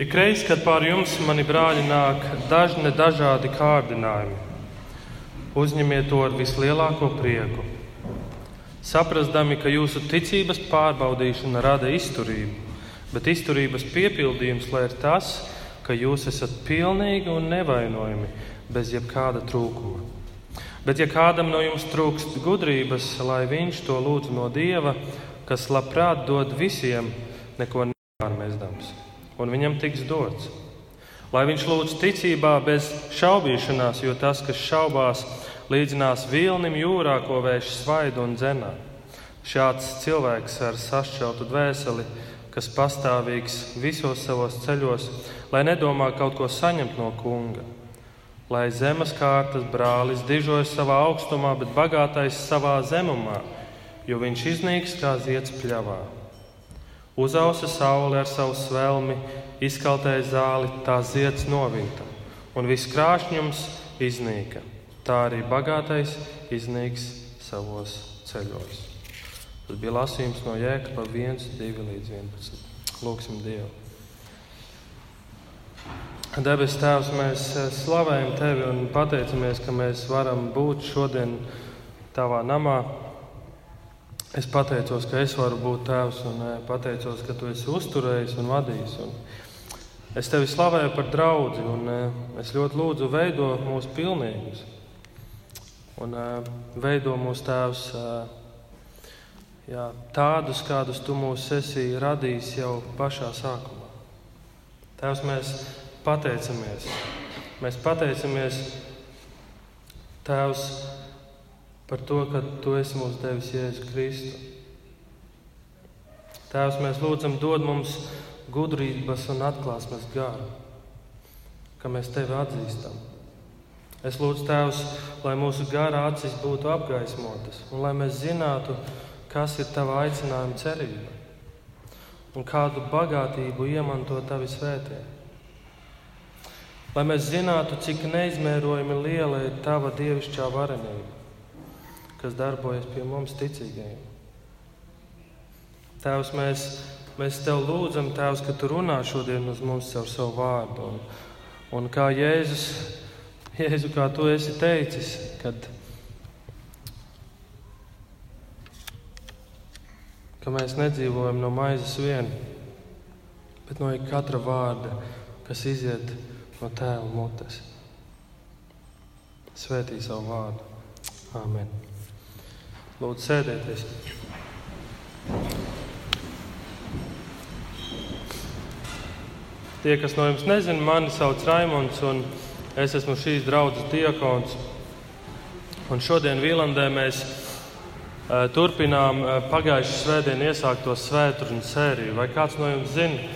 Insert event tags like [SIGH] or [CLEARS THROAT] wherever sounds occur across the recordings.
Ikreiz, kad pār jums, mani brāļi, nāk dažni dažādi kārdinājumi, uzņemiet to ar vislielāko prieku. Saprastami, ka jūsu ticības pārbaudīšana rada izturību, bet izturības piepildījums lai ir tas, ka jūs esat pilnīgi un nevainojami, bez jebkāda trūkuma. Bet, ja kādam no jums trūkst gudrības, lai viņš to lūdz no Dieva, kas labprāt dod visiem, neko nepārmestams, un viņam tiks dots. Lai viņš lūdz ticībā bez šaubīšanās, jo tas, kas šaubās, līdzinās vilnim jūrā, ko vējš svaidu un dzenā. Šāds cilvēks ar sašķeltu dvēseli, kas pastāvīgs visos savos ceļos, lai nedomā kaut ko saņemt no kunga lai zemes kārtas brālis dižojas savā augstumā, bet bagātais savā zemumā, jo viņš iznīks kā zieds pļavā. Uzausa saule ar savu svelmi, izkaltēja zāli, tā zieds novinta, un viss krāšņums iznīka. Tā arī bagātais iznīks savos ceļos. Tas bija lasījums no Jēkabā 1, 2 līdz 11. Lūksim Dievu! Debes Tēvs, mēs eh, slavējam Tevi un pateicamies, ka mēs varam būt šodien Tavā namā. Es pateicos, ka es varu būt Tēvs un eh, pateicos, ka Tu esi uzturējis un vadījis. Un es Tevi slavēju par draugu un eh, es ļoti lūdzu veido mūs pilnīgus. Un veido mūsu Tēvs jā, tādus, kādus Tu mūs esi radījis jau pašā sākumā. Tēvs, mēs pateicamies. Mēs pateicamies, Tēvs, par to, ka Tu esi mums devis Jēzu Kristu. Tēvs, mēs lūdzam, dod mums gudrības un atklāsmes garu, ka mēs Tevi atzīstam. Es lūdzu, Tēvs, lai mūsu gara acis būtu apgaismotas un lai mēs zinātu, kas ir Tava aicinājuma cerība un kādu bagātību iemanto Tavi svētību lai mēs zinātu, cik neizmērojami liela ir Tava dievišķā varenība, kas darbojas pie mums ticīgajiem. Tēvs, mēs, mēs Tev lūdzam, Tēvs, ka Tu runā šodien uz mums ar savu vārdu. Un, un kā Jēzus, Jēzu, kā Tu esi teicis, kad ka mēs nedzīvojam no maizes vien, bet no katra vārda, kas iziet no tēva mutes. Svētī savu vārdu. Āmen. Lūdzu, sēdieties. Tie, kas no jums nezina, mani sauc Raimons, un es esmu šīs draudzes diakons. Un šodien Vīlandē mēs uh, turpinām uh, pagājušā svētdienā iesākto svētdienu sēriju. Vai kāds no jums zina,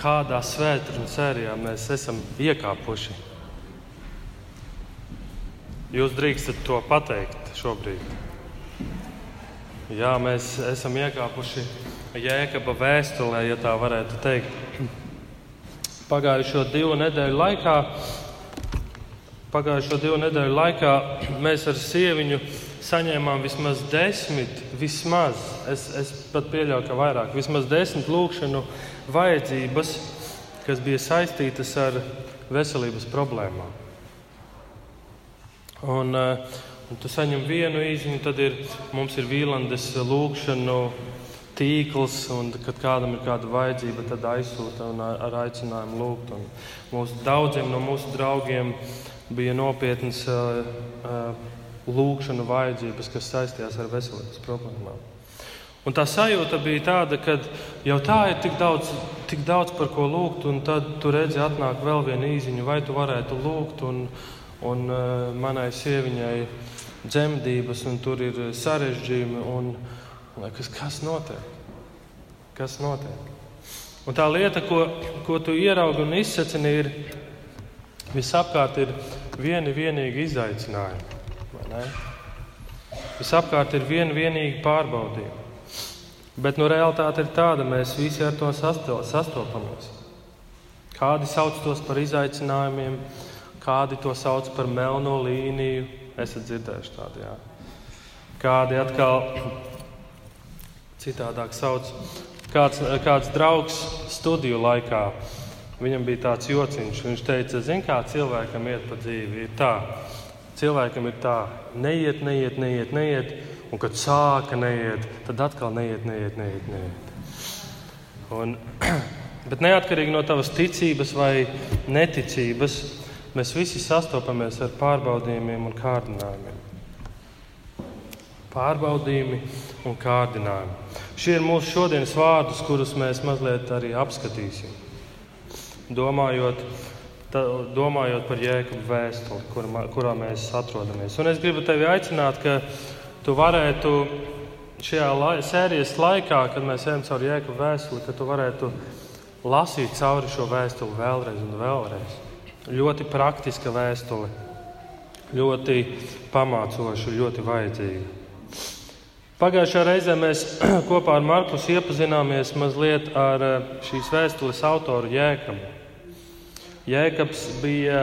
kādā svētdienu sērijā mēs esam iekāpuši. Jūs drīkstat to pateikt šobrīd. Jā, mēs esam iekāpuši Jēkaba vēstulē, ja tā varētu teikt. Pagājušo divu nedēļu laikā, pagājušo divu nedēļu laikā mēs ar sieviņu saņēmām vismaz desmit, vismaz, es, es pat pieļauju, ka vairāk, vismaz desmit lūkšanu vajadzības, kas bija saistītas ar veselības problēmām. Un, eh, un tu saņem vienu īziņu, tad ir, mums ir vīlandes lūkšanu tīkls, un kad kādam ir kāda vajadzība, tad aizsūta un ar aicinājumu lūgt. Un mūsu daudziem no mūsu draugiem bija nopietnas uh, uh, lūkšanu vajadzības, kas saistījās ar veselības problēmām. Un tā sajūta bija tāda, ka jau tā ir tik daudz, tik daudz par ko lūgt, un tad tu redzi, atnāk vēl viena īziņa, vai tu varētu lūgt, un, un uh, manai sieviņai dzemdības, un tur ir sarežģījumi, un liekas, kas notiek? Kas notiek? Un tā lieta, ko, ko tu ieraugi un izsacini, ir visapkārt ir vieni vienīgi izaicinājumi. Visapkārt ir viena vienīga pārbaudījuma. Bet nu, realitāte ir tāda, mēs visi ar to sastopamies. Kādi sauc tos par izaicinājumiem, kādi to sauc par melno līniju. Esat dzirdējuši tādu, jā. Kādi atkal [CLEARS THROAT] citādāk sauc. Kāds, kāds draugs studiju laikā Viņam bija tāds jociņš. Viņš teica, zini, kā cilvēkam iet pa dzīvi. Ir tā, cilvēkam ir tā, neiet, neiet, neiet, neiet. Un kad sāka neiet, tad atkal neiet, neiet, neiet. neiet. Un, [CLEARS THROAT] bet neatkarīgi no tavas ticības vai neticības, mēs visi sastopamies ar pārbaudījumiem un kārdinājumiem. Pārbaudījumi un kārdinājumi. Šie ir mūsu šodienas vārdus, kurus mēs mazliet arī apskatīsim. Domājot, tā, domājot par jēkabu vēstuli, kur, kurā mēs atrodamies. Un es gribu tevi aicināt, ka tu varētu šajā lai, sērijas laikā, kad mēs ejam cauri jēkabu vēstuli, ka tu varētu lasīt cauri šo vēstuli vēlreiz un vēlreiz. Ļoti praktiska vēstule, ļoti pamācoša, ļoti vajadzīga. Pagājušajā reizē mēs [CLEARS THROAT] kopā ar Markus iepazināmies mazliet ar eh, šīs vēstules autoru Jēkabu. Jēkabs bija,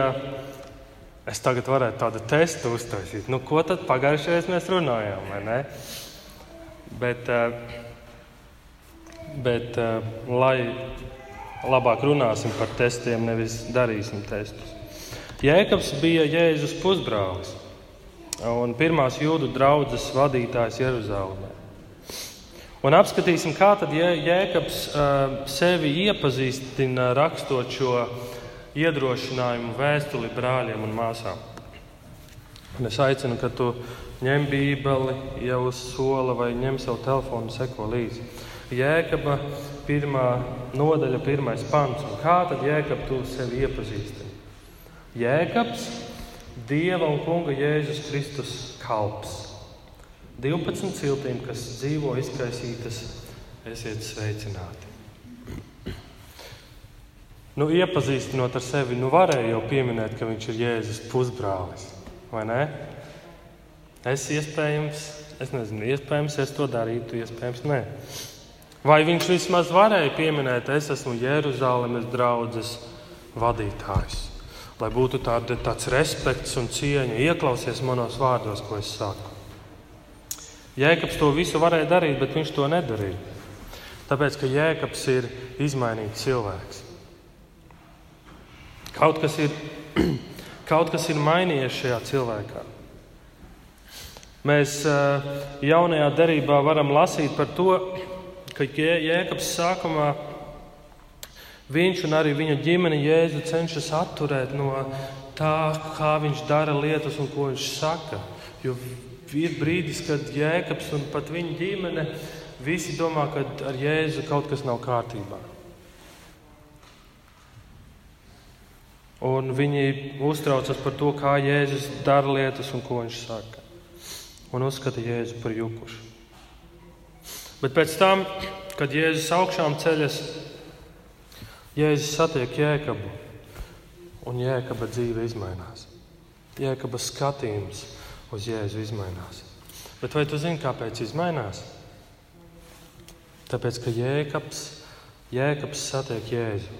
es tagad varētu tādu testu uztaisīt, nu, ko tad pagājušajā reizē mēs runājām, vai ne? Bet, eh, bet eh, lai labāk runāsim par testiem, nevis darīsim testus. Jēkabs bija Jēzus pusbrālis un pirmās jūdu draudzes vadītājs Jeruzalemē. Un apskatīsim, kā tad Jēkabs sevi iepazīstina rakstot šo iedrošinājumu vēstuli brāļiem un māsām. Un es aicinu, ka tu ņem bībeli jau uz sola vai ņem savu telefonu, seko līdzi. Jēkaba pirmā nodaļa, pirmais pants. Un kā tad Jēkabs tu sevi iepazīstini? Jēkabs Dieva un Kunga Jēzus Kristus kalps. 12 ciltīm, kas dzīvo izkaisītas, esiet sveicināti. Nu, iepazīstinot ar sevi, nu varēja jau pieminēt, ka viņš ir Jēzus pusbrālis. Vai ne? Es iespējams, es nezinu, iespējams, es to darītu, iespējams, nē. Vai viņš vismaz varēja pieminēt, es esmu Jeruzalemes draugs vadītājs? lai būtu tāda, tāds respekts un cieņa. Ieklausies manos vārdos, ko es saku. Jēkabs to visu varēja darīt, bet viņš to nedarīja. Tāpēc, ka Jēkabs ir izmainīts cilvēks. Kaut kas ir, [CLEARS THROAT] kaut kas ir mainījies šajā cilvēkā. Mēs eh, jaunajā darbā varam lasīt par to, ka Jēkabs sākumā Viņš un arī viņa ģimene Jēzu cenšas atturēt no tā, kā viņš dara lietas un ko viņš saka. Jo ir brīdis, kad Jēkabs un pat viņa ģimene visi domā, ka ar Jēzu kaut kas nav kārtībā. Un viņi uztraucas par to, kā Jēzus dara lietas un ko viņš saka. Un uzskata Jēzu par jukušu. Bet pēc tam, kad Jēzus augšām ceļas, Jēzus satiek jēkabu, un jēkaba dzīve mainās. Jēkaba skatījums uz Jēzu mainās. Bet vai tu zini, kāpēc tas mainās? Tāpēc, ka jēkabs, jēkabs satiek Jēzu.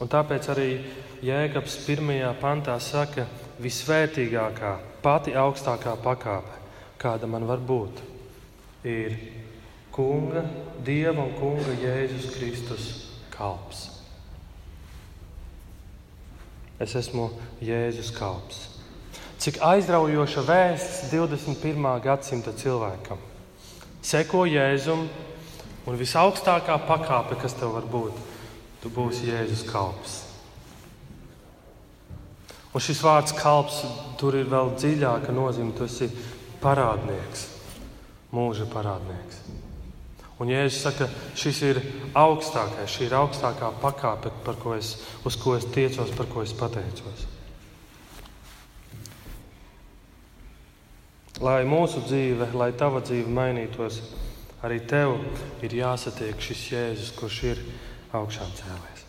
Un tāpēc arī Jēkabs pirmajā pantā saka, visvētīgākā, pati augstākā pakāpe, kāda man var būt, ir Kunga, Dieva un Kunga Jēzus Kristus kalps. Es esmu Jēzus kalps. Cik aizraujoša vēsts 21. gadsimta cilvēkam. Seko Jēzum, un visaugstākā pakāpe, kas tev var būt, tu būsi Jēzus kalps. Un šis vārds kalps, tur ir vēl dziļāka nozīme. Tu esi parādnieks, mūža parādnieks. Un Jēzus saka, šis ir augstākais, šī ir augstākā pakāpe, ko es, uz ko es tiecos, par ko es pateicos. Lai mūsu dzīve, lai tava dzīve mainītos, arī tev ir jāsatiek šis Jēzus, kurš ir augšām cēlēs.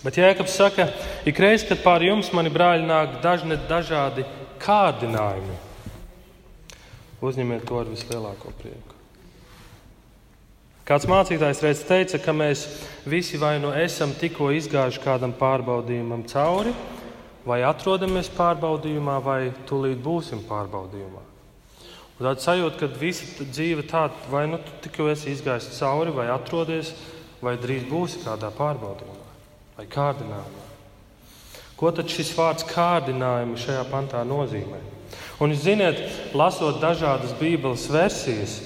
Bet Jēkabs saka, ik reiz, kad pār jums, mani brāļi, nāk dažni dažādi kārdinājumi, uzņemiet to ar vislielāko prieku. Kāds mācītājs reiz teica, ka mēs visi vai nu esam tikko izgājuši kādam pārbaudījumam cauri, vai atrodamies pārbaudījumā, vai tūlīt būsim pārbaudījumā. Un tāda sajūta, ka visa dzīve tāda, vai nu tu tikko esi izgājis cauri, vai atrodies, vai drīz būsi kādā pārbaudījumā vai kārdinājumā. Ko tad šis vārds kārdinājumi šajā pantā nozīmē? Un zināt, lasot dažādas Bībeles versijas,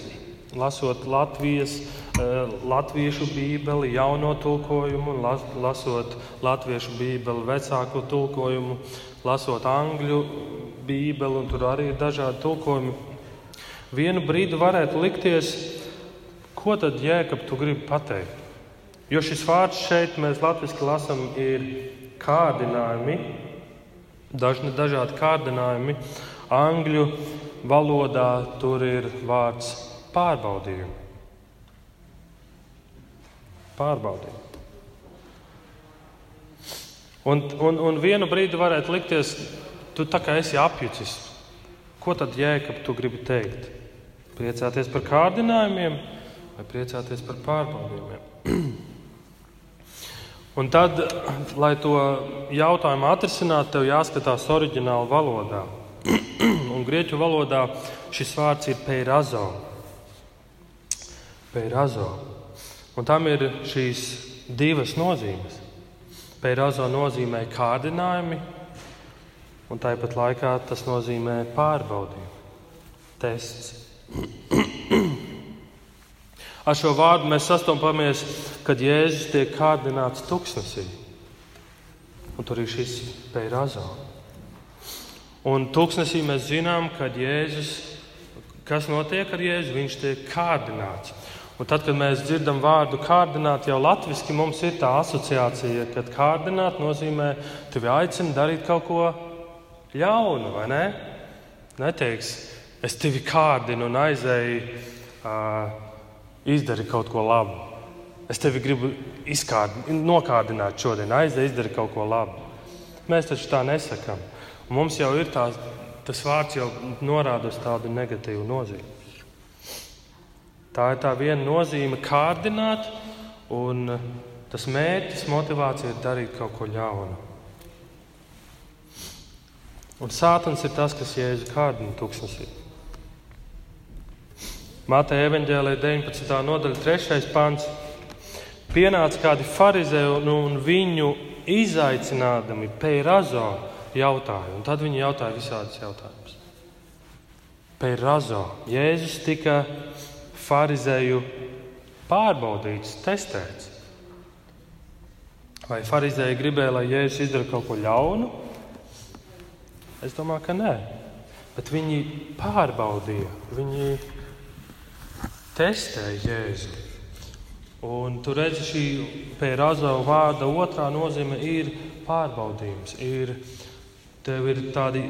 lasot Latvijas, eh, latviešu bībeli, jauno tulkojumu, las, lasot latviešu bībeli, vecāko tulkojumu, lasot angļu bībeli, un tur arī ir dažādi tulkojumi. Vienu brīdi varētu likties, ko tad jēkab tu gribi pateikt? Jo šis vārds šeit mēs latviešu lasām ir kārdinājumi, dažni dažādi kārdinājumi. Angļu valodā tur ir vārds pārbaudījumi. Pārbaudījumi. Un, un, un vienu brīdi varētu likties, tu tā kā esi apjucis. Ko tad jēkab tu gribi teikt? Priecāties par kārdinājumiem vai priecāties par pārbaudījumiem? [CLEARS THROAT] Un tad, lai to jautājumu atrisinātu, tev jāskatās oriģinālā valodā. Un grieķu valodā šis vārds ir peirazo. peirazo. Un tam ir šīs divas nozīmes. Peirazo nozīmē kārdinājumi, un tāpat laikā tas nozīmē pārbaudījumu, tests. Ar šo vārdu mēs sastopamies, kad Jēzus tiek kārdināts tuksnesī. Un tur ir šis peirazo. Un tuksnesī mēs zinām, ka Jēzus, kas notiek ar Jēzu, viņš tiek kārdināts. Un tad, kad mēs dzirdam vārdu kārdināt, jau latviešu mums ir tā asociācija, ka kārdināt nozīmē tevi aicina darīt kaut ko ļaunu, vai ne? Neteiks, es tevi kārdinu un aizēju. Uh, izdari kaut ko labu. Es tevi gribu izkārd, nokādināt šodien, aiziet, izdari kaut ko labu. Mēs taču tā nesakām. Un mums jau ir tās, tas vārds, jau norāda uz tādu negatīvu nozīmi. Tā ir tā viena nozīme, kārdināt, un tas mērķis, motivācija ir darīt kaut ko ļaunu. Un sātans ir tas, kas jēzu kārdina tūkstnesī. Mateja evanģēlē 19. nodaļa, 3. pants. Pienāca kādi farizēji un, un viņu izaicinādami peirazo jautāja. Un tad viņi jautāja visādus jautājumus. Peirazo. Jēzus tika farizēju pārbaudīts, testēts. Vai farizēji gribēja, lai Jēzus izdara kaut ko ļaunu? Es domāju, ka nē. Bet viņi pārbaudīja. Viņi testē Jēzu. Un tur redz šī pērāza vārda otrā nozīme ir pārbaudījums. Ir, tev ir tādi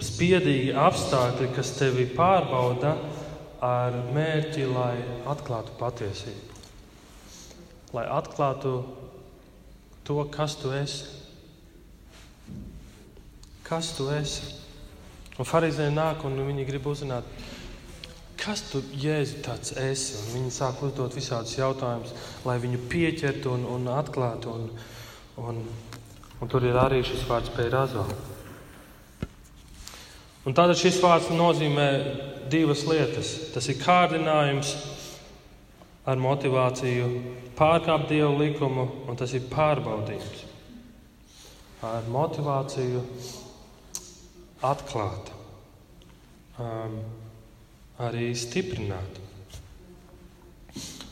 spiedīgi apstākļi, kas tevi pārbauda ar mērķi, lai atklātu patiesību. Lai atklātu to, kas tu esi. Kas tu esi? Un farizēji nāk un viņi grib uzzināt, kas tu Jēzu tāds esi? Un viņi sāk uzdot visādus jautājumus, lai viņu pieķertu un, un atklātu. Un, un, un tur ir arī šis vārds pērazo. Un tātad šis vārds nozīmē divas lietas. Tas ir kārdinājums ar motivāciju pārkāpt dievu likumu, un tas ir pārbaudījums ar motivāciju atklāt. Um, arī stiprināt.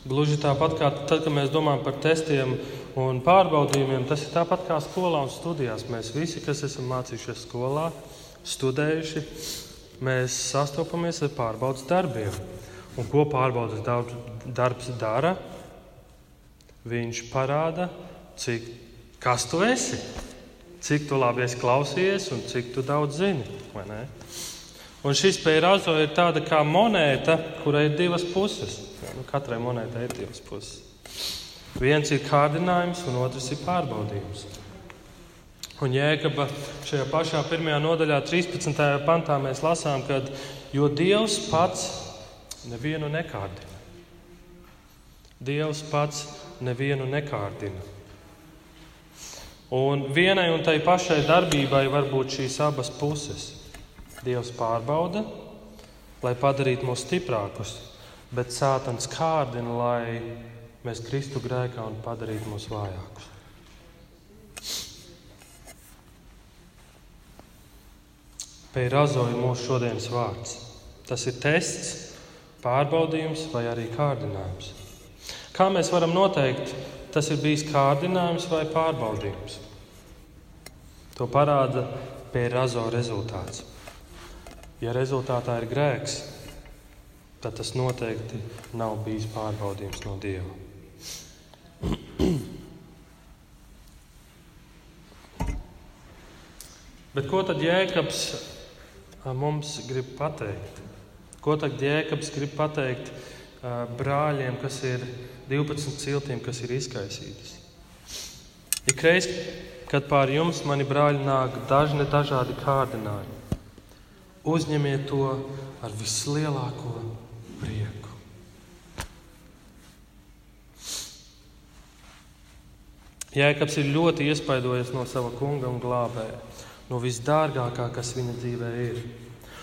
Gluži tāpat kā tad, kad mēs domājam par testiem un pārbaudījumiem, tas ir tāpat kā skolā un studijās. Mēs visi, kas esam mācījušies skolā, studējuši, mēs sastopamies ar pārbaudas darbiem. Un ko pārbaudas darbs dara? Viņš parāda, cik, kas tu esi, cik tu labi esi klausījies un cik tu daudz zini. Un šis pērazo ir tāda kā monēta, kurai ir divas puses. Nu, katrai monētai ir divas puses. Viens ir kārdinājums, un otrs ir pārbaudījums. Un Jēkabā šajā pašā pirmajā nodaļā, 13. pantā, mēs lasām, ka Dievs pats nevienu nekārdina. Dievs pats nevienu nekārdina. Un vienai un tai pašai darbībai var būt šīs abas puses. Dievs pārbauda, lai padarītu mūs stiprākus, bet Sātans kārdina, lai mēs kristu grēkā un padarītu mūs vājākus. Pērazo ir mūsu šodienas vārds. Tas ir tests, pārbaudījums vai arī kārdinājums. Kā mēs varam noteikt, tas ir bijis kārdinājums vai pārbaudījums? To parāda pērazo rezultāts. Ja rezultātā ir grēks, tad tas noteikti nav bijis pārbaudījums no Dieva. [CLEARS THROAT] Bet ko tad Jēkabs mums grib pateikt? Ko tad Jēkabs grib pateikt brāļiem, kas ir 12 ciltīm, kas ir izkaisītas? Ikreiz, kad pār jums, mani brāļi, nāk dažni dažādi kārdinājumi, uzņemiet to ar vislielāko prieku. Jēkabs ir ļoti iespaidojies no sava kunga un glābēja, no visdārgākā, kas viņa dzīvē ir.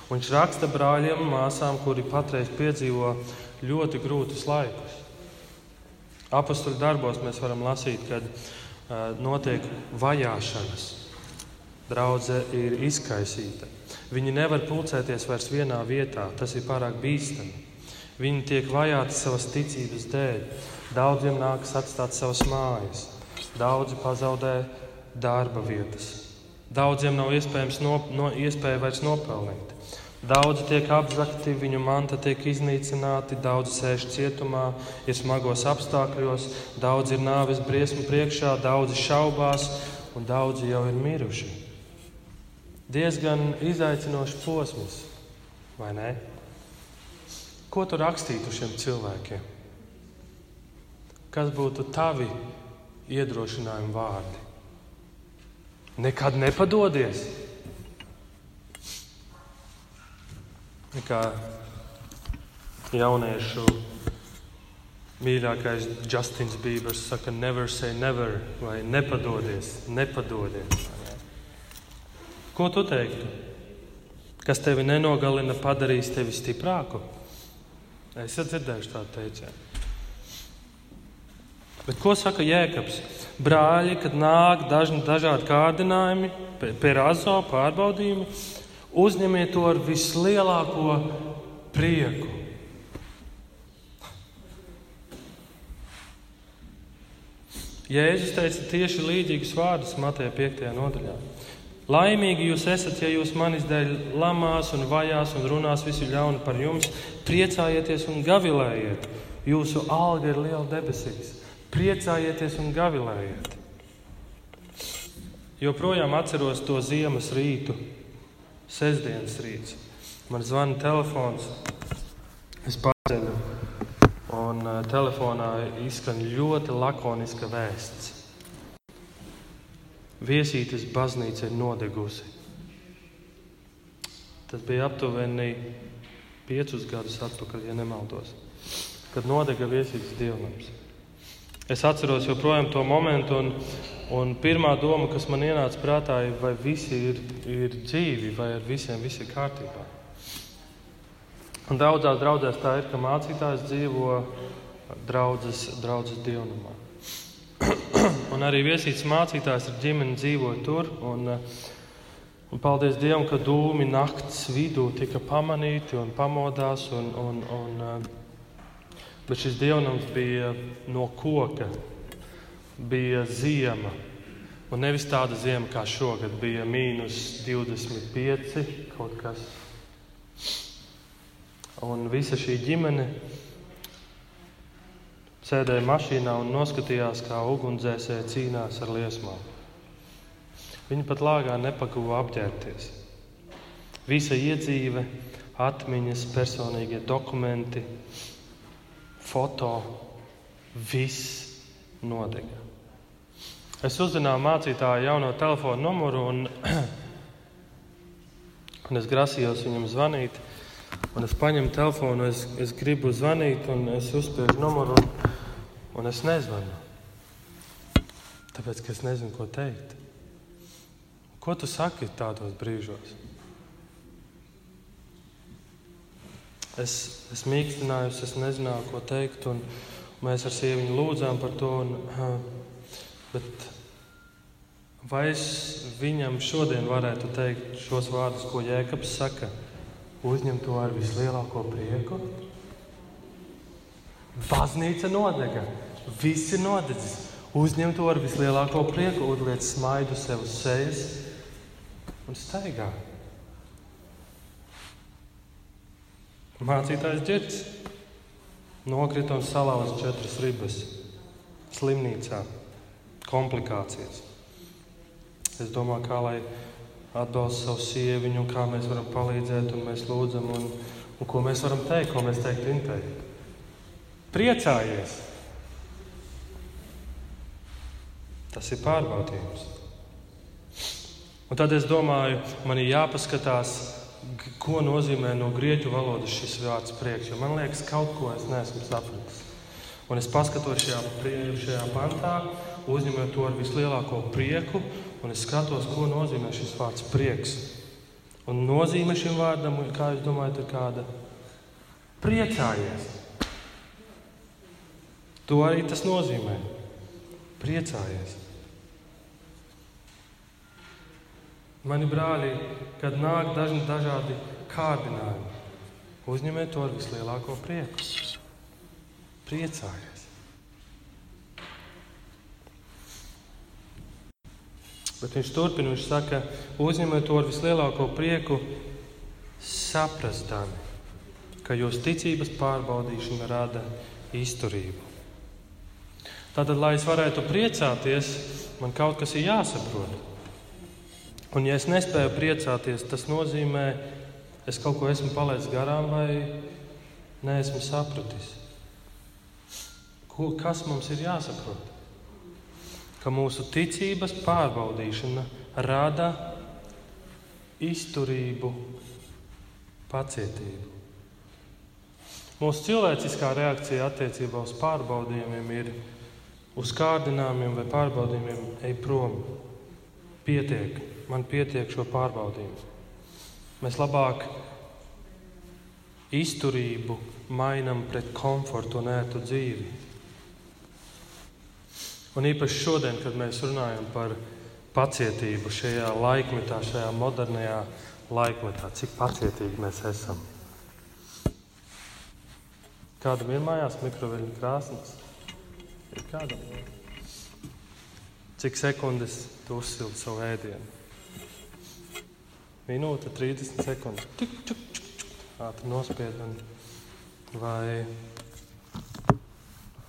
Un viņš raksta brāļiem un māsām, kuri patreiz piedzīvo ļoti grūtus laikus. Apostoli darbos mēs varam lasīt, kad uh, notiek vajāšanas. Draudzē ir izkaisīta. Viņi nevar pulcēties vairs vienā vietā, tas ir pārāk bīstami. Viņi tiek vajāti savas ticības dēļ. Daudziem nākas atstāt savas mājas, daudzi pazaudē darba vietas. Daudziem nav iespējams no, no, iespēja vairs nopelnīt. Daudzi tiek apzakti, viņu manta tiek iznīcināti, daudzi sēž cietumā, ir smagos apstākļos, daudzi ir nāves briesmu priekšā, daudzi šaubās un daudzi jau ir miruši. Diezgan izaicinošs posms, vai ne? Ko tu rakstītu šiem cilvēkiem? Kas būtu tavi iedrošinājumi vārdi? Nekad nepadodies. Kā jauniešu mīļākais Justins Bībers saka, never say never, vai nepadodies, nepadodies. Ko tu teiktu? Kas tevi nenogalina, padarīs tevi stiprāku? Esat dzirdējuši tādu teicienu. Bet ko saka Jēkabs? Brāļi, kad nāk dažni dažādi kārdinājumi, pērazo pārbaudījumi, uzņemiet to ar vislielāko prieku. Jēzus teica tieši līdzīgus vārdus Mateja 5. nodaļā. Laimīgi jūs esat, ja jūs manis dēļ lamās un vajās un runās visu ļaunu par jums. Priecājieties un gavilējiet. Jūsu alga ir liela debesīs. Priecājieties un gavilējiet. Joprojām atceros to ziemas rītu, sestdienas rīts. Man zvana telefons, es paceļu, un uh, telefonā izskan ļoti lakoniska vēsts. Viesītes baznīca ir nodegusi. Tas bija aptuveni piecus gadus atpakaļ, ja nemaldos, kad nodega viesītes dievnams. Es atceros joprojām to momentu, un, un pirmā doma, kas man ienāca prātā, ir, vai visi ir, ir dzīvi, vai ar visiem viss ir kārtībā. Un daudzās draudzēs tā ir, ka mācītājs dzīvo draudzes, draudzes dievnamā. [CLEARS THROAT] Un arī viesīts mācītājs ar ģimeni dzīvoja tur. Un, un paldies Dievam, ka dūmi naktas vidū tika pamanīti un pamodās. Un, un, un, bet šis dievnams bija no koka, bija ziema. Un nevis tāda zima kā šogad, bija mīnus 25 kaut kas. Un visa šī ģimene sēdēja mašīnā un noskatījās, kā ugunsdzēsēji cīnās ar liesmām. Viņi pat lāgā nepaguva apģērbties. Visa iedzīve, atmiņas, personīgie dokumenti, foto, viss nodega. Es uzzināju mācītāju jauno telefonu numuru, un, [CLEARS THROAT] un es grasījos viņam zvanīt. Un es paņemu telefonu, es, es gribu zvanīt, un es uzspiežu numuru. Un, Un es nezvanu. Tāpēc, ka es nezinu, ko teikt. Ko tu saki tādos brīžos? Es, es mīkstinājos, es nezināju, ko teikt. Un, Mēs ar sieviņu lūdzām par to. Un, bet vai es viņam šodien varētu teikt šos vārdus, ko Jēkabs saka? Uzņem to ar vislielāko prieku. Baznīca nodega, viss ir nodedzis. Uzņem to ar vislielāko prieku, uzliec smaidu sev uz sejas un staigā. Mācītājs ģērts nokrita un salauza četras ribas slimnīcā, komplikācijas. Es domāju, kā lai atbalsta savu sieviņu, kā mēs varam palīdzēt, un mēs lūdzam, un, un ko mēs varam teikt, ko mēs teikt Intei. Priecājies! Tas ir pārbaudījums. Un tad es domāju, man ir jāpaskatās, ko nozīmē no grieķu valodas šis vārds prieks. Jo man liekas, kaut ko es neesmu sapratis. Un es paskatos šajā, šajā pantā, uzņemot to ar vislielāko prieku, un es skatos, ko nozīmē šis vārds prieks. Un nozīme šim vārdam, kā jūs domājat, ir kāda priecājies. To arī tas nozīmē. Priecājies. Mani brāļi, kad nāk dažni dažādi kārdinājumi, uzņemiet to ar vislielāko prieku. Priecājies! Bet viņš turpina, viņš saka, uzņemiet to ar vislielāko prieku, saprastami, ka jūsu ticības pārbaudīšana rada izturību. Tātad, lai es varētu priecāties, man kaut kas ir jāsaprot. Un, ja es nespēju priecāties, tas nozīmē, es kaut ko esmu palaidis garām vai neesmu sapratis. Ko, kas mums ir jāsaprot? Ka mūsu ticības pārbaudīšana rada izturību, pacietību. Mūsu cilvēciskā reakcija attiecībā uz pārbaudījumiem ir uz kārdinājumiem vai pārbaudījumiem ej prom. Pietiek, man pietiek šo pārbaudījumu. Mēs labāk izturību mainām pret komfortu un ērtu dzīvi. Un īpaši šodien, kad mēs runājam par pacietību šajā laikmetā, šajā modernajā laikmetā, cik pacietīgi mēs esam. Kādam ir mājās mikroviļņu krāsnes? Ir kādam? Cik sekundes tu uzsildi savu ēdienu? Minūte, 30 sekundes. Čuk, čuk, čuk, čuk. Ātri nospied. Un, vai,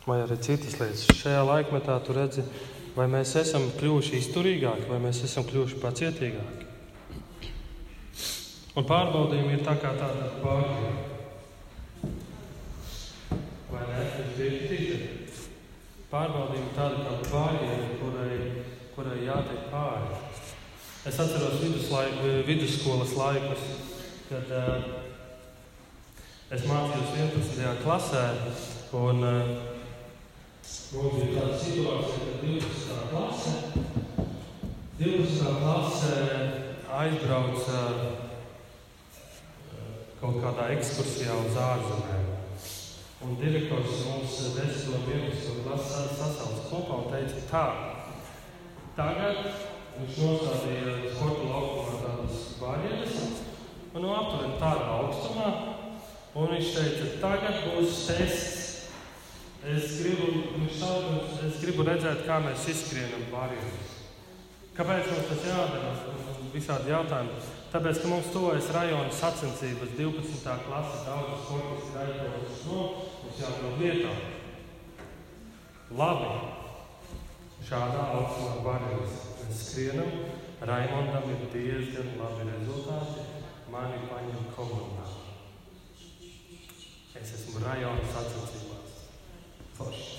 vai arī citas lietas. Šajā laikmetā tu redzi, vai mēs esam kļuvuši izturīgāki, vai mēs esam kļuvuši pacietīgāki. Un pārbaudījumi ir tā kā tāda pārbaudījuma. Vai ne? Pārbaudījumi tāda kā pārbaudījuma, kurai kurai jātiek pāri. Es atceros viduslaiku, vidusskolas laikus, kad uh, es mācījos 11. klasē. Un, uh, Mums bija tāda situācija, ka 12. klase, 12. klase aizbrauca uh, kaut kādā ekskursijā uz ārzemēm. Un direktors mums 10. un 11. klasi sasauca kopā un teica, tā, Tagad viņš nostādīja sporta laukumā tādas barjeras, un no aptuveni tādā augstumā. Un viņš teica, tagad būs tests. Es gribu, sauc, es gribu redzēt, kā mēs izskrienam barjeras. Kāpēc mums tas jādara? Visādi jautājumi. Tāpēc, ka mums tuvojas rajona sacensības, 12. klases daudz sportisti aizbraucis no, mums jābūt vietā. Labi, Šādā augstumā barjeras mēs skrienam. Raimondam ir diezgan labi rezultāti. Mani paņem komandā. Es esmu rajona sacensībās. Forši.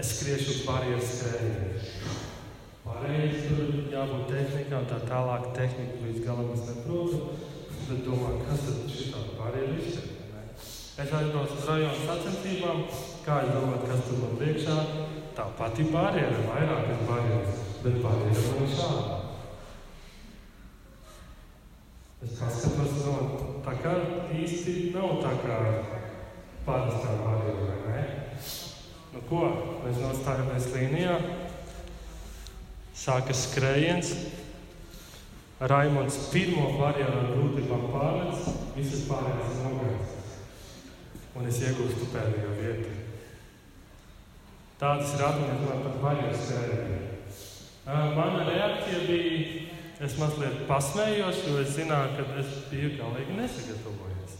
Es skriešu barjeras skrējienu. Pārējais tur jābūt tehnikā un tā tālāk. Tehnika līdz galam es neprotu. Bet domāju, kas tad šitā barjeru izsaka? Es aizbraucu uz rajona sacensībām. Kā jūs domājat, kas tur man priekšā? Tā pati barjera, vairākas barjeras, bet barjera ir šāda. Es paskatos, no, tā kā īsti nav tā kā parastā barjera, vai ne? Nu, ko? Mēs nostājamies līnijā. Sākas skrējiens. Raimons pirmo barjeru ar grūtībām pārlec, visas pārējās ir nogājis. Un es iegūstu pēdējo vietu. Tādas ir atmiņas pat barjeras skrējieniem. Mana reakcija bija, es mazliet pasmējos, jo es zināju, ka es biju galīgi nesagatavojies.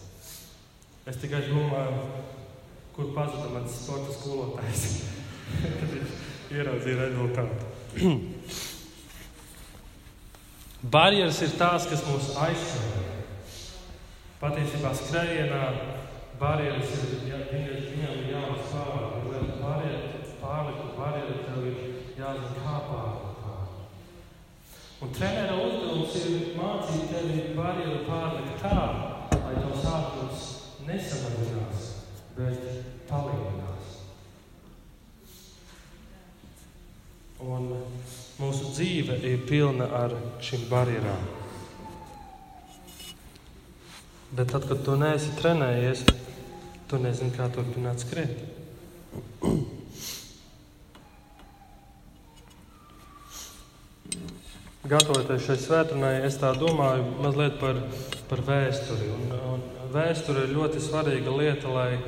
Es tikai domāju, kur pazuda mans sporta skolotājs, [LAUGHS] kad viņš ieraudzīja rezultātu. [CLEARS THROAT] Barjeras ir tās, kas mūs aizsargā. Patiesībā skrējienā barjeras ir, ja, viņam ir pāri, lai barjeras pārliktu, barjeras tev ir jāzina, kā pārlikt. Un trenera uzdevums ir mācīt tevi barjeru pārlikt tā, lai tavs ātrums nesamazinās, bet palielinās. Un Mūsu dzīve ir pilna ar šīm barjerām. Bet tad, kad tu neesi trenējies, tu nezini, kā turpināt skriet. Gatavoties šai svētdienai, es tā domāju mazliet par, par vēsturi. Un, un vēsture ir ļoti svarīga lieta, lai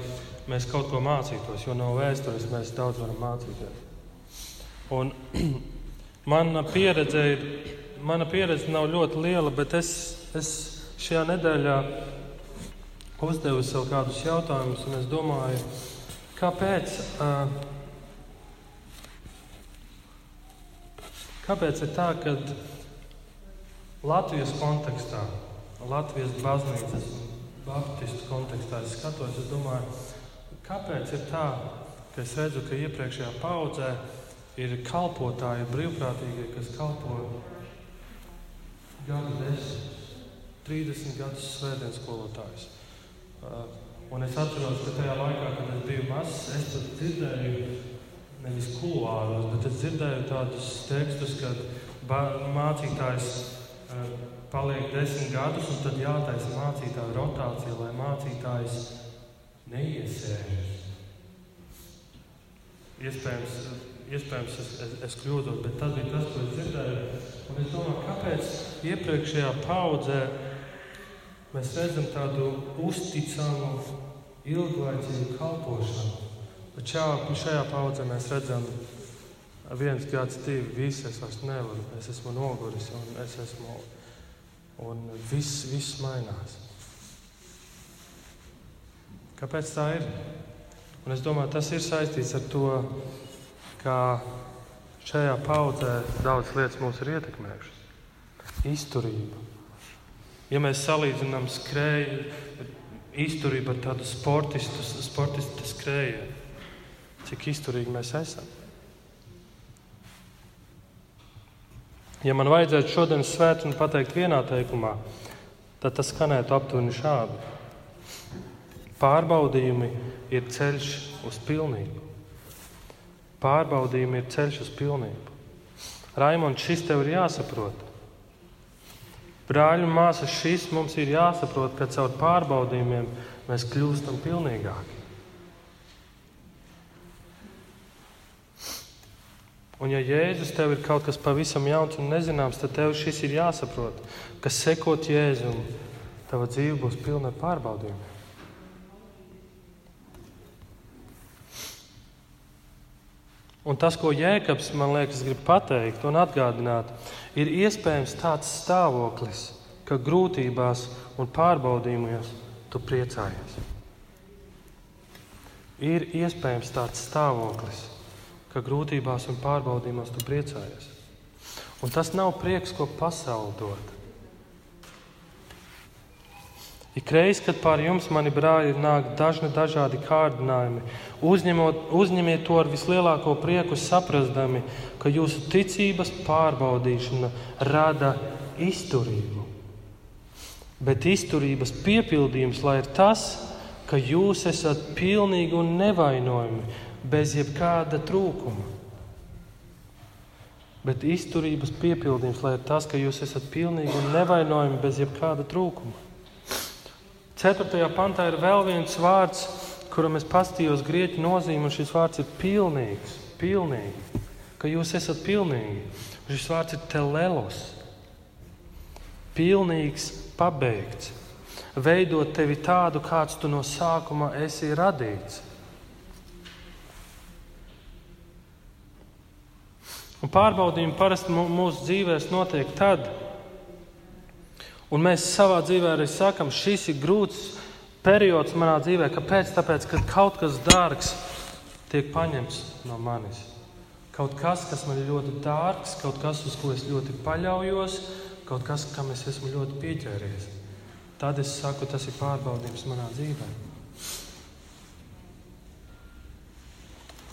mēs kaut ko mācītos, jo no vēstures mēs daudz varam mācīties. Un [CLEARS THROAT] Mana pieredze, ir, mana pieredze nav ļoti liela, bet es, es šajā nedēļā uzdevu sev kādus jautājumus, un es domāju, kāpēc, kāpēc ir tā, ka Latvijas kontekstā, Latvijas baznīcas un baptistu kontekstā es skatos, es domāju, kāpēc ir tā, ka es redzu, ka iepriekšējā paudzē ir kalpotāji, brīvprātīgie, kas kalpo gadu desmit, 30 gadus svētdienas skolotājus. Uh, un es atceros, ka tajā laikā, kad es biju mazs, es pat dzirdēju, nevis kuluāros, bet es dzirdēju tādus tekstus, kad mācītājs uh, paliek desmit gadus, un tad jātaisa mācītāja rotācija, lai mācītājs neiesēžas. Iespējams, iespējams, es, es, es kļūdos, bet tas bija tas, ko es dzirdēju. Un es domāju, kāpēc iepriekšējā paudzē mēs redzam tādu uzticamu, ilglaicīgu kalpošanu. Bet šajā, šajā paudzē mēs redzam, viens gads, divi, visi es vairs nevaru, es esmu noguris un es esmu. Un viss, viss mainās. Kāpēc tā ir? Un es domāju, tas ir saistīts ar to, ka šajā paudzē daudz lietas mūs ir ietekmējušas. Izturība. Ja mēs salīdzinām skrēju, izturību ar tādu sportistu, sportistu skrējienu, cik izturīgi mēs esam. Ja man vajadzētu šodienas svētdienu pateikt vienā teikumā, tad tas skanētu aptuveni šādi. Pārbaudījumi ir ceļš uz pilnību. Pārbaudījumi ir ceļš uz pilnību. Raimons, šis tev ir jāsaprot. Brāļi un māsas, šis mums ir jāsaprot, ka caur pārbaudījumiem mēs kļūstam pilnīgāki. Un, ja Jēzus tev ir kaut kas pavisam jauns un nezināms, tad tev šis ir jāsaprot, ka sekot Jēzum, tava dzīve būs pilna ar pārbaudījumiem. Un tas, ko Jēkabs man liekas, grib pateikt un atgādināt, ir iespējams tāds stāvoklis, ka grūtībās un pārbaudījumos tu priecājies. Ir iespējams tāds stāvoklis, ka grūtībās un pārbaudījumos tu priecājies. Un tas nav prieks, ko pasaule dod. Ikreiz, kad pār jums, mani brāļi, nāk dažni dažādi kārdinājumi, uzņemot, uzņemiet to ar vislielāko prieku, saprastami, ka jūsu ticības pārbaudīšana rada izturību. Bet izturības piepildījums lai ir tas, ka jūs esat pilnīgi un nevainojami, bez jebkāda trūkuma. Bet izturības piepildījums lai ir tas, ka jūs esat pilnīgi un nevainojami bez jebkāda trūkuma. 4. pantā ir vēl viens vārds, kuram es pastījos grieķu nozīmi, un šis vārds ir pilnīgs, pilnīgi, ka jūs esat pilnīgi. Šis vārds ir telelos, pilnīgs, pabeigts, veidot tevi tādu, kāds tu no sākuma esi radīts. Un pārbaudījumi parasti mūsu dzīvēm notiek tad, un mēs savā dzīvē arī sakām, šis ir grūts periods manā dzīvē. Kāpēc? Tāpēc, ka kaut kas dārgs tiek paņemts no manis. Kaut kas, kas man ir ļoti dārgs, kaut kas, uz ko es ļoti paļaujos, kaut kas, kam es esmu ļoti pieķēries. Tad es saku, tas ir pārbaudījums manā dzīvē.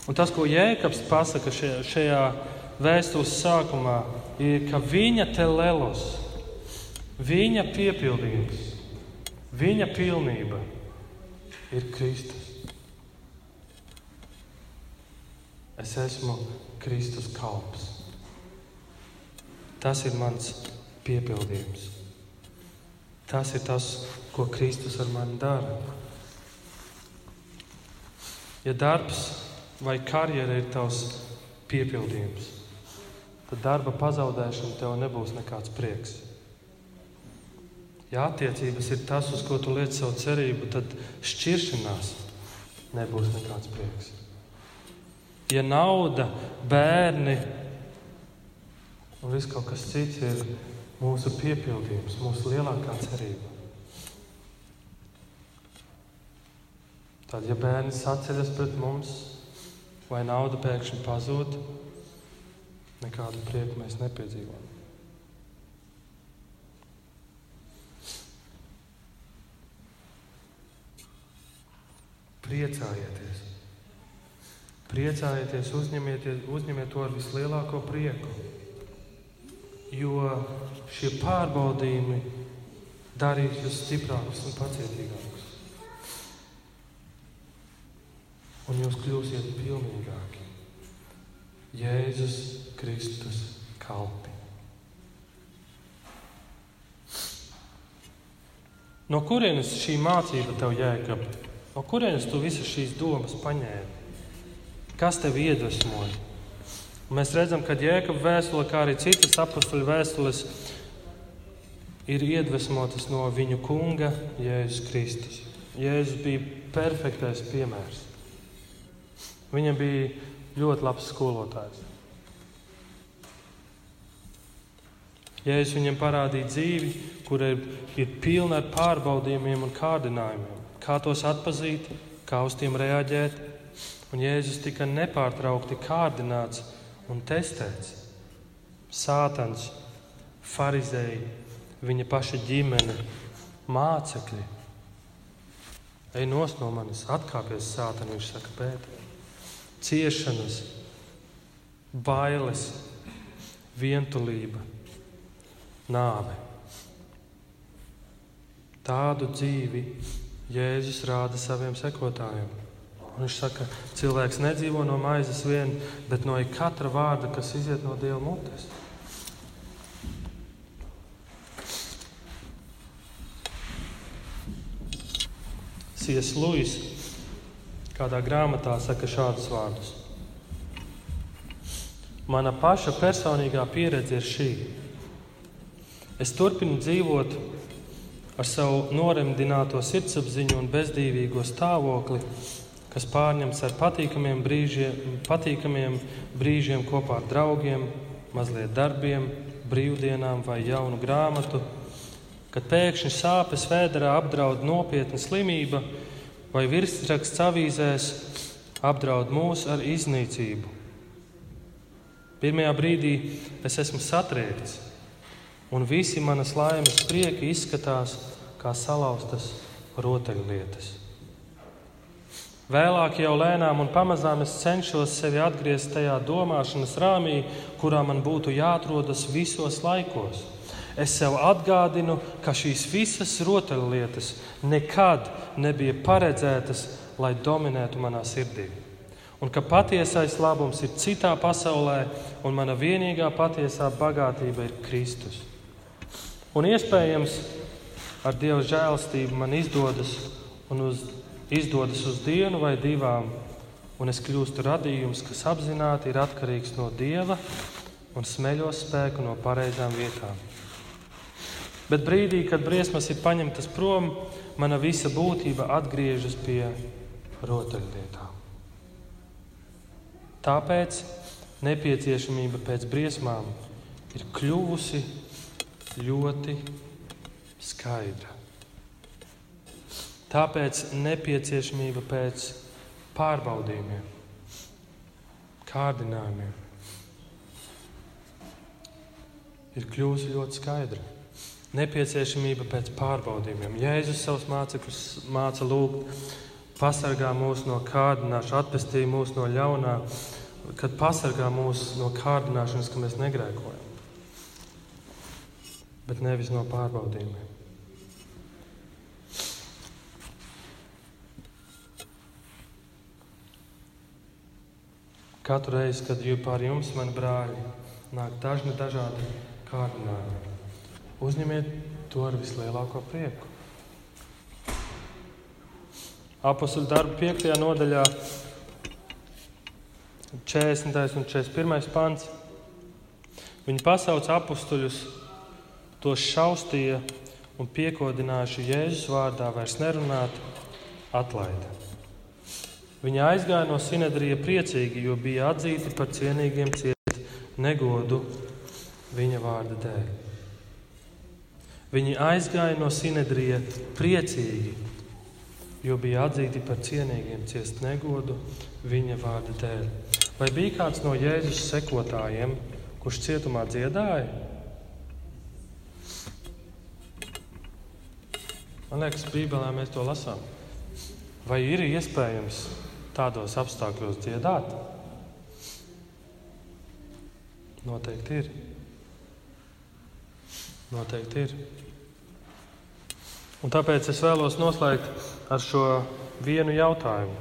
Un tas, ko Jēkabs pasaka šajā, šajā vēstules sākumā, ir, ka viņa telelos, viņa piepildījums, viņa pilnība ir Kristus. Es esmu Kristus kalps. Tas ir mans piepildījums. Tas ir tas, ko Kristus ar mani dara. Ja darbs vai karjera ir tavs piepildījums, tad darba pazaudēšana tev nebūs nekāds prieks. Ja attiecības ir tas, uz ko tu liec savu cerību, tad šķiršanās nebūs nekāds prieks. Ja nauda, bērni un viss kaut kas cits ir mūsu piepildījums, mūsu lielākā cerība, tad, ja bērni sacēlas pret mums vai nauda pēkšņi pazūd, nekādu prieku mēs nepiedzīvojam. Priecājieties! Priecājieties, uzņemiet to ar vislielāko prieku. Jo šie pārbaudījumi darīs jūs stiprākus un pacietīgākus. Un jūs kļūsiet pilnīgāki. Jēzus Kristus kalpi. No kurienes šī mācība tev jēkab? No kurienes tu visas šīs domas paņēmi? Kas tev iedvesmoja? Un mēs redzam, ka jēkab vēstule, kā arī citas apakstuļu vēstules, ir iedvesmotas no viņu kunga Jēzus Kristus. Jēzus bija perfektais piemērs. Viņam bija ļoti labs skolotājs. Jēzus viņam parādīja dzīvi, kur ir, ir pilna ar pārbaudījumiem un kārdinājumiem. Kā tos atzīt, kā uz tiem reaģēt. Un Jēzus tika nepārtraukti kārdināts un testēts. Sātans, farizēji, viņa paša ģimene, mācekļi. Ej no manis, atkāpies sātani, viņš saka, pētīt ciešanas, bailes, vientulība, nāve. Tādu dzīvi Jēzus rāda saviem sekotājiem. Viņš saka, ka cilvēks nedzīvo no maizes vien, bet no katra vārda, kas iziet no Dieva mutes. C.S. Lewis kādā grāmatā saka šādus vārdus. Mana paša personīgā pieredze ir šī. Es turpinu dzīvot ar savu noremdināto sirdsapziņu un bezdīvīgo stāvokli, kas pārņemts ar patīkamiem brīžiem, patīkamiem brīžiem kopā ar draugiem, mazliet darbiem, brīvdienām vai jaunu grāmatu, kad pēkšņi sāpes vēderā apdraud nopietna slimība vai virsraksts avīzēs apdraud mūs ar iznīcību. Pirmajā brīdī es esmu satriekts, un visi manas laimes prieki izskatās kā salauztas rotaļlietas. Vēlāk jau lēnām un pamazām es cenšos sevi atgriezt tajā domāšanas rāmī, kurā man būtu jāatrodas visos laikos es sev atgādinu, ka šīs visas rotaļlietas nekad nebija paredzētas, lai dominētu manā sirdī. Un ka patiesais labums ir citā pasaulē, un mana vienīgā patiesā bagātība ir Kristus. Un iespējams, ar Dieva žēlastību man izdodas un uz izdodas uz dienu vai divām, un es kļūstu radījums, kas apzināti ir atkarīgs no dieva un smeļos spēku no pareizām vietām. Bet brīdī, kad briesmas ir paņemtas prom, mana visa būtība atgriežas pie rotaļlietām. Tāpēc nepieciešamība pēc briesmām ir kļuvusi ļoti skaidra. Tāpēc nepieciešamība pēc pārbaudījumiem, kārdinājumiem ir kļuvusi ļoti skaidra. Nepieciešamība pēc pārbaudījumiem. Jēzus savus mācekļus māca lūgt, pasargā mūs no kārdināšanas, atpestī mūs no ļaunā, kad pasargā mūs no kārdināšanas, ka mēs negrēkojam, bet nevis no pārbaudījumiem. Katru reizi, kad pār jums, mani brāļi, nāk dažni dažādi kārdinājumi, uzņemiet to ar vislielāko prieku. Apostoļu darbu 5. nodaļā, 40. un 41. pants. Viņi pasauca apstuļus, tos šaustīja un piekodinājuši Jēzus vārdā vairs nerunāt, atlaida. Viņi aizgāja no Sinedrija priecīgi, jo bija atzīti par cienīgiem ciest negodu viņa vārda dēļ. Viņi aizgāja no Sinedrija priecīgi, jo bija atzīti par cienīgiem ciest negodu viņa vārda dēļ. Vai bija kāds no Jēzus sekotājiem, kurš cietumā dziedāja? Man liekas, Bībelē mēs to lasām. Vai ir iespējams tādos apstākļos dziedāt? Noteikti ir. Noteikti ir. Un tāpēc es vēlos noslēgt ar šo vienu jautājumu.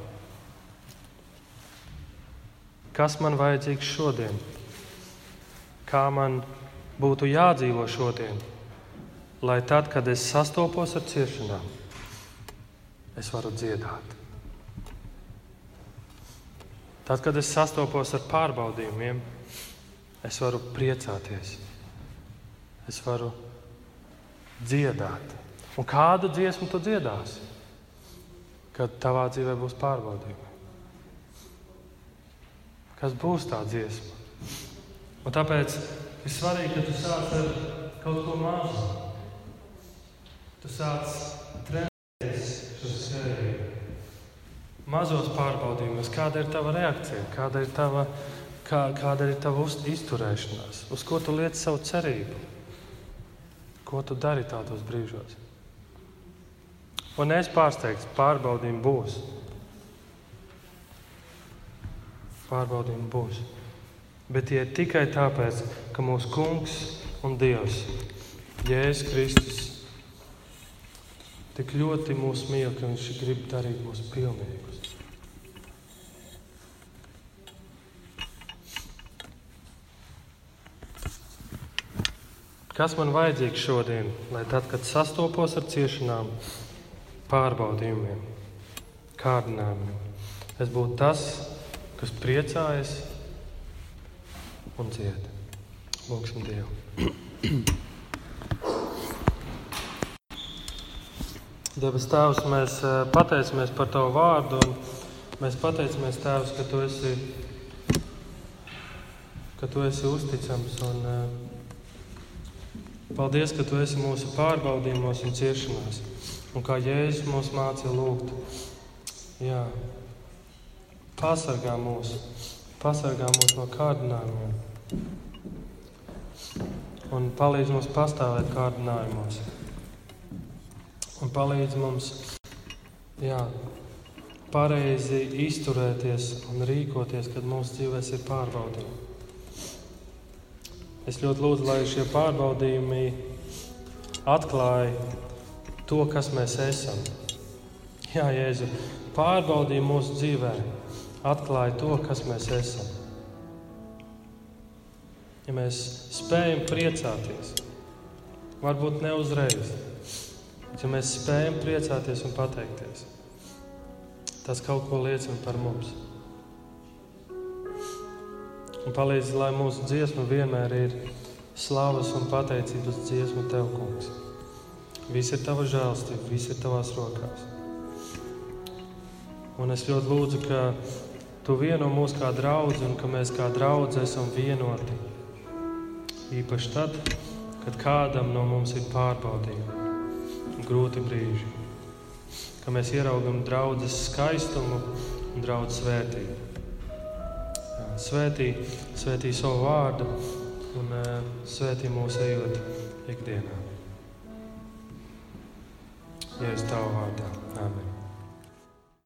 Kas man vajadzīgs šodien? Kā man būtu jādzīvo šodien, lai tad, kad es sastopos ar ciešanām, es varu dziedāt? Tad, kad es sastopos ar pārbaudījumiem, es varu priecāties, es varu dziedāt. Un kādu dziesmu tu dziedāsi, kad tavā dzīvē būs pārbaudījumi? Kas būs tā dziesma? Un tāpēc ir svarīgi, ka tu sāc ar kaut ko mazu. Tu sāc trenēties šo sēriju mazos pārbaudījumos, kāda ir tava reakcija, kāda ir tava, kā, kāda ir tava izturēšanās, uz ko tu liec savu cerību, ko tu dari tādos brīžos. Un es pārsteigts, pārbaudījumi būs. Pārbaudījumi būs. Bet tie ir tikai tāpēc, ka mūsu Kungs un Dievs, Jēzus Kristus, tik ļoti mūs mīl, ka Viņš grib darīt mūs pilnīgus. Kas man vajadzīgs šodien, lai tad, kad sastopos ar ciešanām, pārbaudījumiem, kārdinājumiem, es būtu tas, kas priecājas un dzied. Lūksim Dievu. Debes Tēvs, mēs eh, pateicamies par Tavu vārdu, un mēs pateicamies, Tēvs, ka Tu esi, ka tu esi uzticams. Un, uh, Paldies, ka Tu esi mūsu pārbaudījumos un ciešanās. Un kā Jēzus mums mācīja lūgt, jā, pasargā mūs, pasargā mūs no kārdinājumiem. Un palīdz mums pastāvēt kārdinājumos. Un palīdz mums jā, pareizi izturēties un rīkoties, kad mūsu dzīvēs ir pārbaudījumi. Es ļoti lūdzu, lai šie pārbaudījumi atklāja to, kas mēs esam. Jā, Jēzu, pārbaudīja mūsu dzīvē, atklāja to, kas mēs esam. Ja mēs spējam priecāties, varbūt ne uzreiz, ja mēs spējam priecāties un pateikties, tas kaut ko liecina par mums. Un palīdz, lai mūsu dziesma vienmēr ir slavas un pateicības dziesma Tev, Kungs. Viss ir Tava žēlstība, viss ir Tavās rokās. Un es ļoti lūdzu, ka Tu vieno mūs kā draugu un ka mēs kā draugi esam vienoti. Īpaši tad, kad kādam no mums ir pārbaudījumi, grūti brīži, kad mēs ieraugam draudzes skaistumu un draugu svētību. Svētī, svētī savu vārdu un uh, svētī mūsu ejot ikdienā. Es tavu vārdā, Āmen.